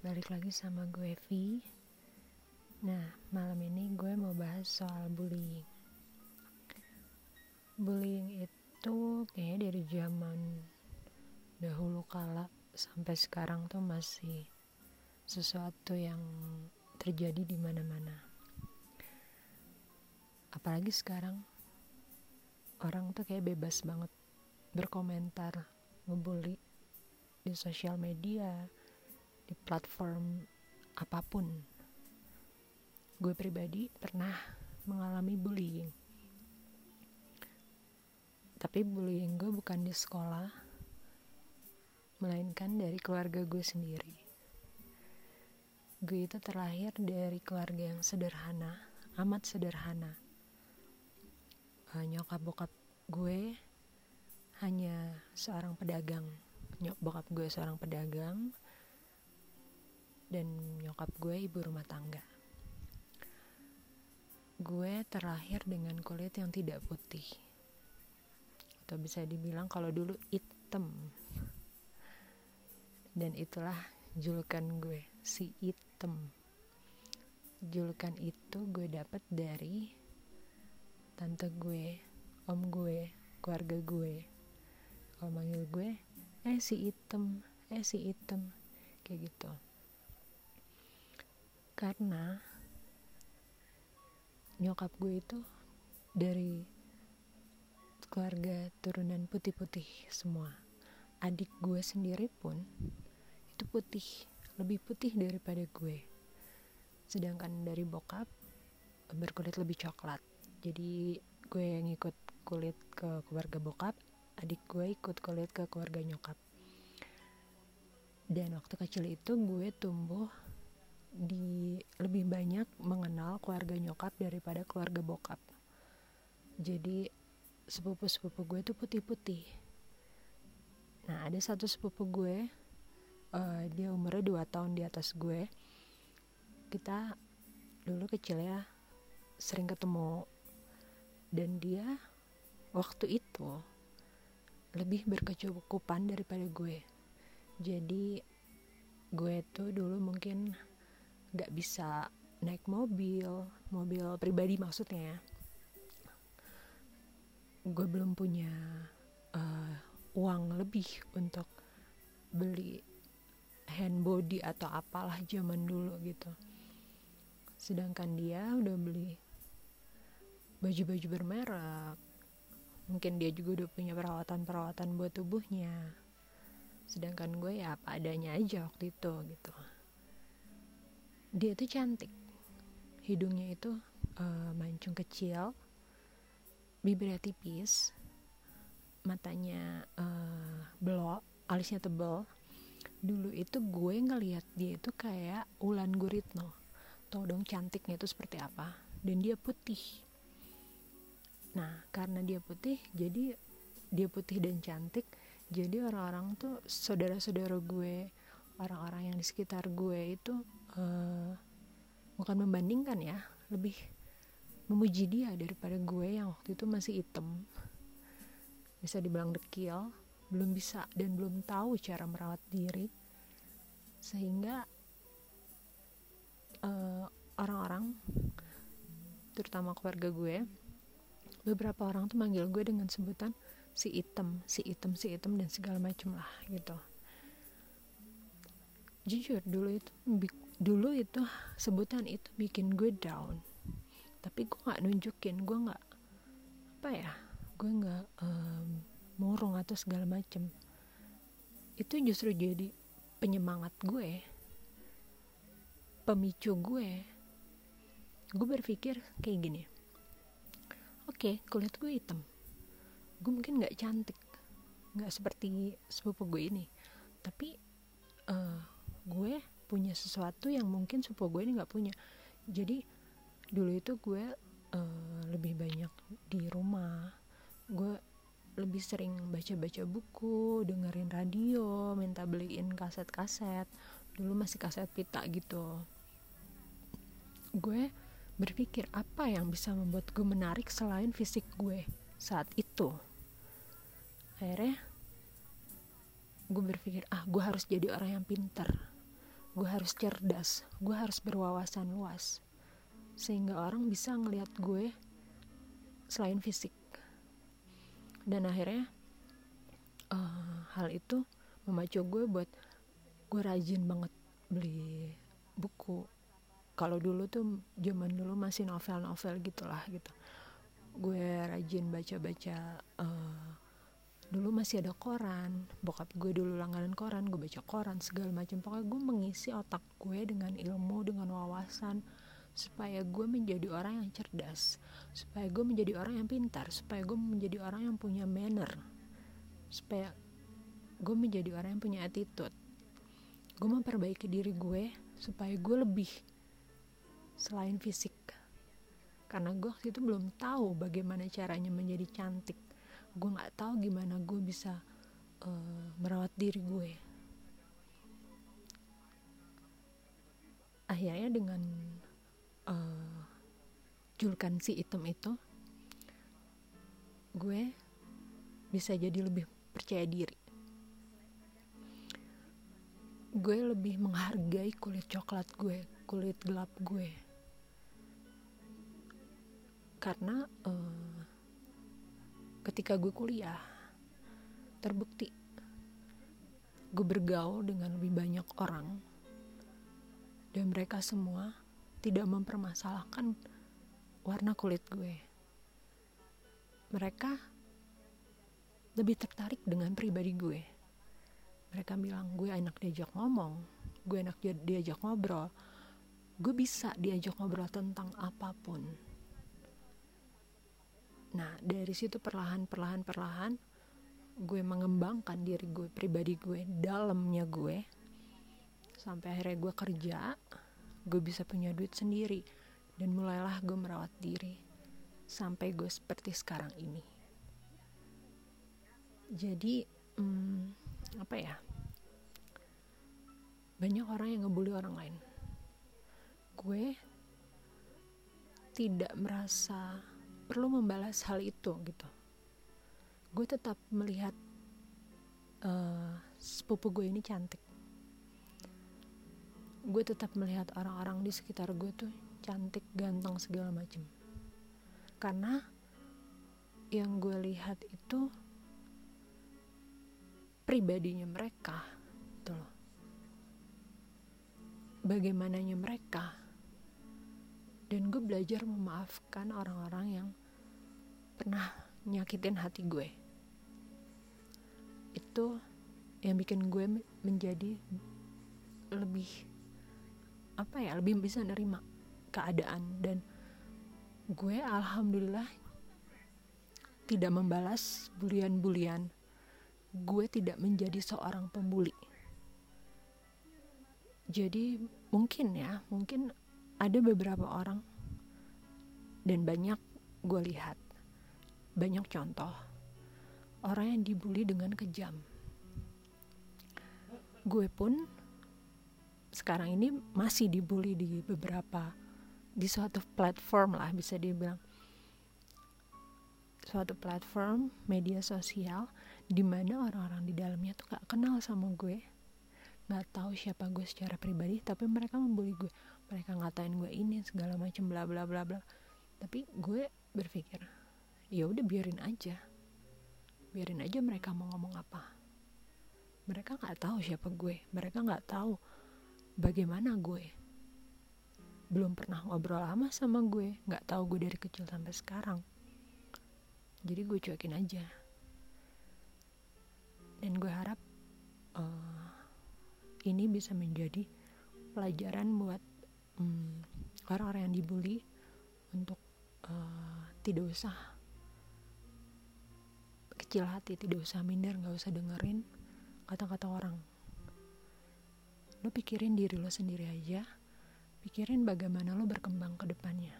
balik lagi sama gue V Nah, malam ini gue mau bahas soal bullying. Bullying itu kayaknya dari zaman dahulu kala sampai sekarang tuh masih sesuatu yang terjadi di mana-mana. Apalagi sekarang orang tuh kayak bebas banget berkomentar, ngebully di sosial media, di platform apa pun. Gue pribadi pernah mengalami bullying. Tapi bullying gue bukan di sekolah, melainkan dari keluarga gue sendiri. Gue itu terlahir dari keluarga yang sederhana, amat sederhana. Uh, nyokap bokap gue hanya seorang pedagang. Nyok bokap gue seorang pedagang, dan nyokap gue ibu rumah tangga. Gue terlahir dengan kulit yang tidak putih. Atau bisa dibilang kalau dulu hitam. Dan itulah julukan gue, si hitam. Julukan itu gue dapat dari tante gue, om gue, keluarga gue. Kalau manggil gue, eh si hitam, eh si hitam, kayak gitu karena nyokap gue itu dari keluarga turunan putih-putih semua. Adik gue sendiri pun itu putih lebih putih daripada gue. Sedangkan dari bokap berkulit lebih coklat. Jadi gue yang ikut kulit ke keluarga bokap adik gue ikut kulit ke keluarga nyokap. Dan waktu kecil itu gue tumbuh di lebih banyak mengenal keluarga nyokap daripada keluarga bokap. Jadi sepupu-sepupu gue tuh putih-putih. Nah ada satu sepupu gue uh, dia umurnya 2 tahun di atas gue. Kita dulu kecil ya sering ketemu. Dan dia waktu itu lebih berkecukupan daripada gue. Jadi gue tuh dulu mungkin nggak bisa naik mobil mobil pribadi maksudnya ya. Gue belum punya uh, uang lebih untuk beli hand body atau apalah zaman dulu gitu. Sedangkan dia udah beli baju-baju bermerek. Mungkin dia juga udah punya perawatan-perawatan buat tubuhnya. Sedangkan gue ya apa adanya aja waktu itu gitu dia itu cantik. Hidungnya itu uh, mancung kecil bibirnya tipis matanya uh, belok alisnya tebal dulu itu gue ngeliat dia itu kayak Ulan Guritno. Tau dong cantiknya itu seperti apa. Dan dia putih. Nah karena dia putih jadi dia putih dan cantik jadi orang-orang tuh saudara-saudara gue orang-orang yang di sekitar gue itu uh, bukan membandingkan ya lebih memuji dia daripada gue yang waktu itu masih hitam. Bisa dibilang dekil belum bisa dan belum tahu cara merawat diri. Sehingga eh, orang-orang terutama keluarga gue beberapa orang tuh manggil gue dengan sebutan si item si item si item dan segala macam lah gitu. Jujur dulu itu dulu itu sebutan itu bikin gue down. Tapi gue nggak nunjukin gue nggak apa ya gue nggak um, murung atau segala macem. Itu justru jadi penyemangat gue pemicu gue. Gue berpikir kayak gini oke okay, kulit gue hitam. Gue mungkin nggak cantik nggak seperti sepupu gue ini. Tapi uh, punya sesuatu yang mungkin sepupu gue ini nggak punya. Jadi dulu itu gue uh, lebih banyak di rumah. Gue lebih sering baca-baca buku dengerin radio minta beliin kaset-kaset. Dulu masih kaset pita gitu. Gue berpikir apa yang bisa membuat gue menarik selain fisik gue saat itu? Akhirnya gue berpikir ah gue harus jadi orang yang pintar gue harus cerdas gue harus berwawasan luas sehingga orang bisa ngelihat gue selain fisik. Dan akhirnya uh, hal itu memacu gue buat gue rajin banget beli buku. Kalau dulu tuh zaman dulu masih novel-novel gitulah gitu. Gue rajin baca-baca uh, dulu masih ada koran. Bokap gue dulu langganan koran gue baca koran segala macam. Pokoknya gue mengisi otak gue dengan ilmu dengan wawasan supaya gue menjadi orang yang cerdas supaya gue menjadi orang yang pintar supaya gue menjadi orang yang punya manner supaya gue menjadi orang yang punya attitude. Gue memperbaiki diri gue supaya gue lebih selain fisik. Karena gue waktu itu belum tahu bagaimana caranya menjadi cantik gue nggak tahu gimana gue bisa uh, merawat diri gue. Akhirnya dengan uh, julukan si item itu gue bisa jadi lebih percaya diri. Gue lebih menghargai kulit coklat gue kulit gelap gue. Karena uh, ketika gue kuliah terbukti gue bergaul dengan lebih banyak orang. Dan mereka semua tidak mempermasalahkan warna kulit gue. Mereka lebih tertarik dengan pribadi gue. Mereka bilang gue enak diajak ngomong gue enak diajak ngobrol gue bisa diajak ngobrol tentang apa pun Nah dari situ perlahan perlahan perlahan gue mengembangkan diri gue pribadi gue dalamnya gue sampai akhirnya gue kerja gue bisa punya duit sendiri dan mulailah gue merawat diri sampai gue seperti sekarang ini. Jadi hmm, apa ya? Banyak orang yang ngebully orang lain. Gue tidak merasa perlu membalas hal itu gitu. Gue tetap melihat uh, sepupu gue ini cantik. Gue tetap melihat orang-orang di sekitar gue tuh cantik ganteng segala macam karena yang gue lihat itu pribadinya mereka gitu loh. Bagaimananya mereka dan gue belajar memaafkan orang-orang yang pernah nyakitin hati gue. Itu yang bikin gue menjadi lebih apa ya lebih bisa nerima keadaan. Dan gue alhamdulillah tidak membalas bulian-bulian. Gue tidak menjadi seorang pembuli. Jadi mungkin ya mungkin ada beberapa orang dan banyak gue lihat. Banyak contoh. Orang yang dibully dengan kejam. Gue pun sekarang ini masih dibully di beberapa di suatu platform lah bisa dibilang. Suatu platform media sosial di mana orang-orang di dalamnya tuh gak kenal sama gue nggak tahu siapa gue secara pribadi tapi mereka membuli gue. Mereka ngatain gue ini segala macam bla bla bla bla. Tapi gue berpikir ya udah biarin aja. Biarin aja mereka mau ngomong apa. Mereka nggak tahu siapa gue. Mereka nggak tahu bagaimana gue. Belum pernah ngobrol lama sama gue. Nggak tahu gue dari kecil sampai sekarang. Jadi gue cuekin aja. Dan gue harap uh, ini bisa menjadi pelajaran buat um, orang-orang yang dibully untuk uh, tidak usah kecil hati tidak usah minder nggak usah dengerin kata-kata orang. Lo pikirin diri lo sendiri aja pikirin bagaimana lo berkembang ke depannya.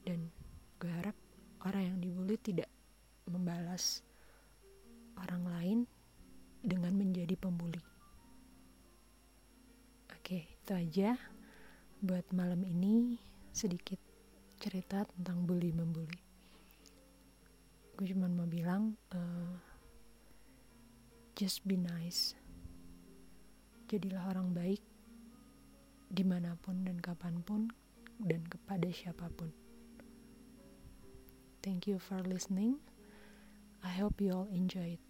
Dan gue harap orang yang dibully tidak membalas orang lain dengan menjadi pembuli itu aja buat malam ini sedikit cerita tentang bully membuli gue cuma mau bilang uh, just be nice jadilah orang baik di mana pun dan kapan pun dan kepada siapa pun. Thank you for listening. I hope you all enjoyed.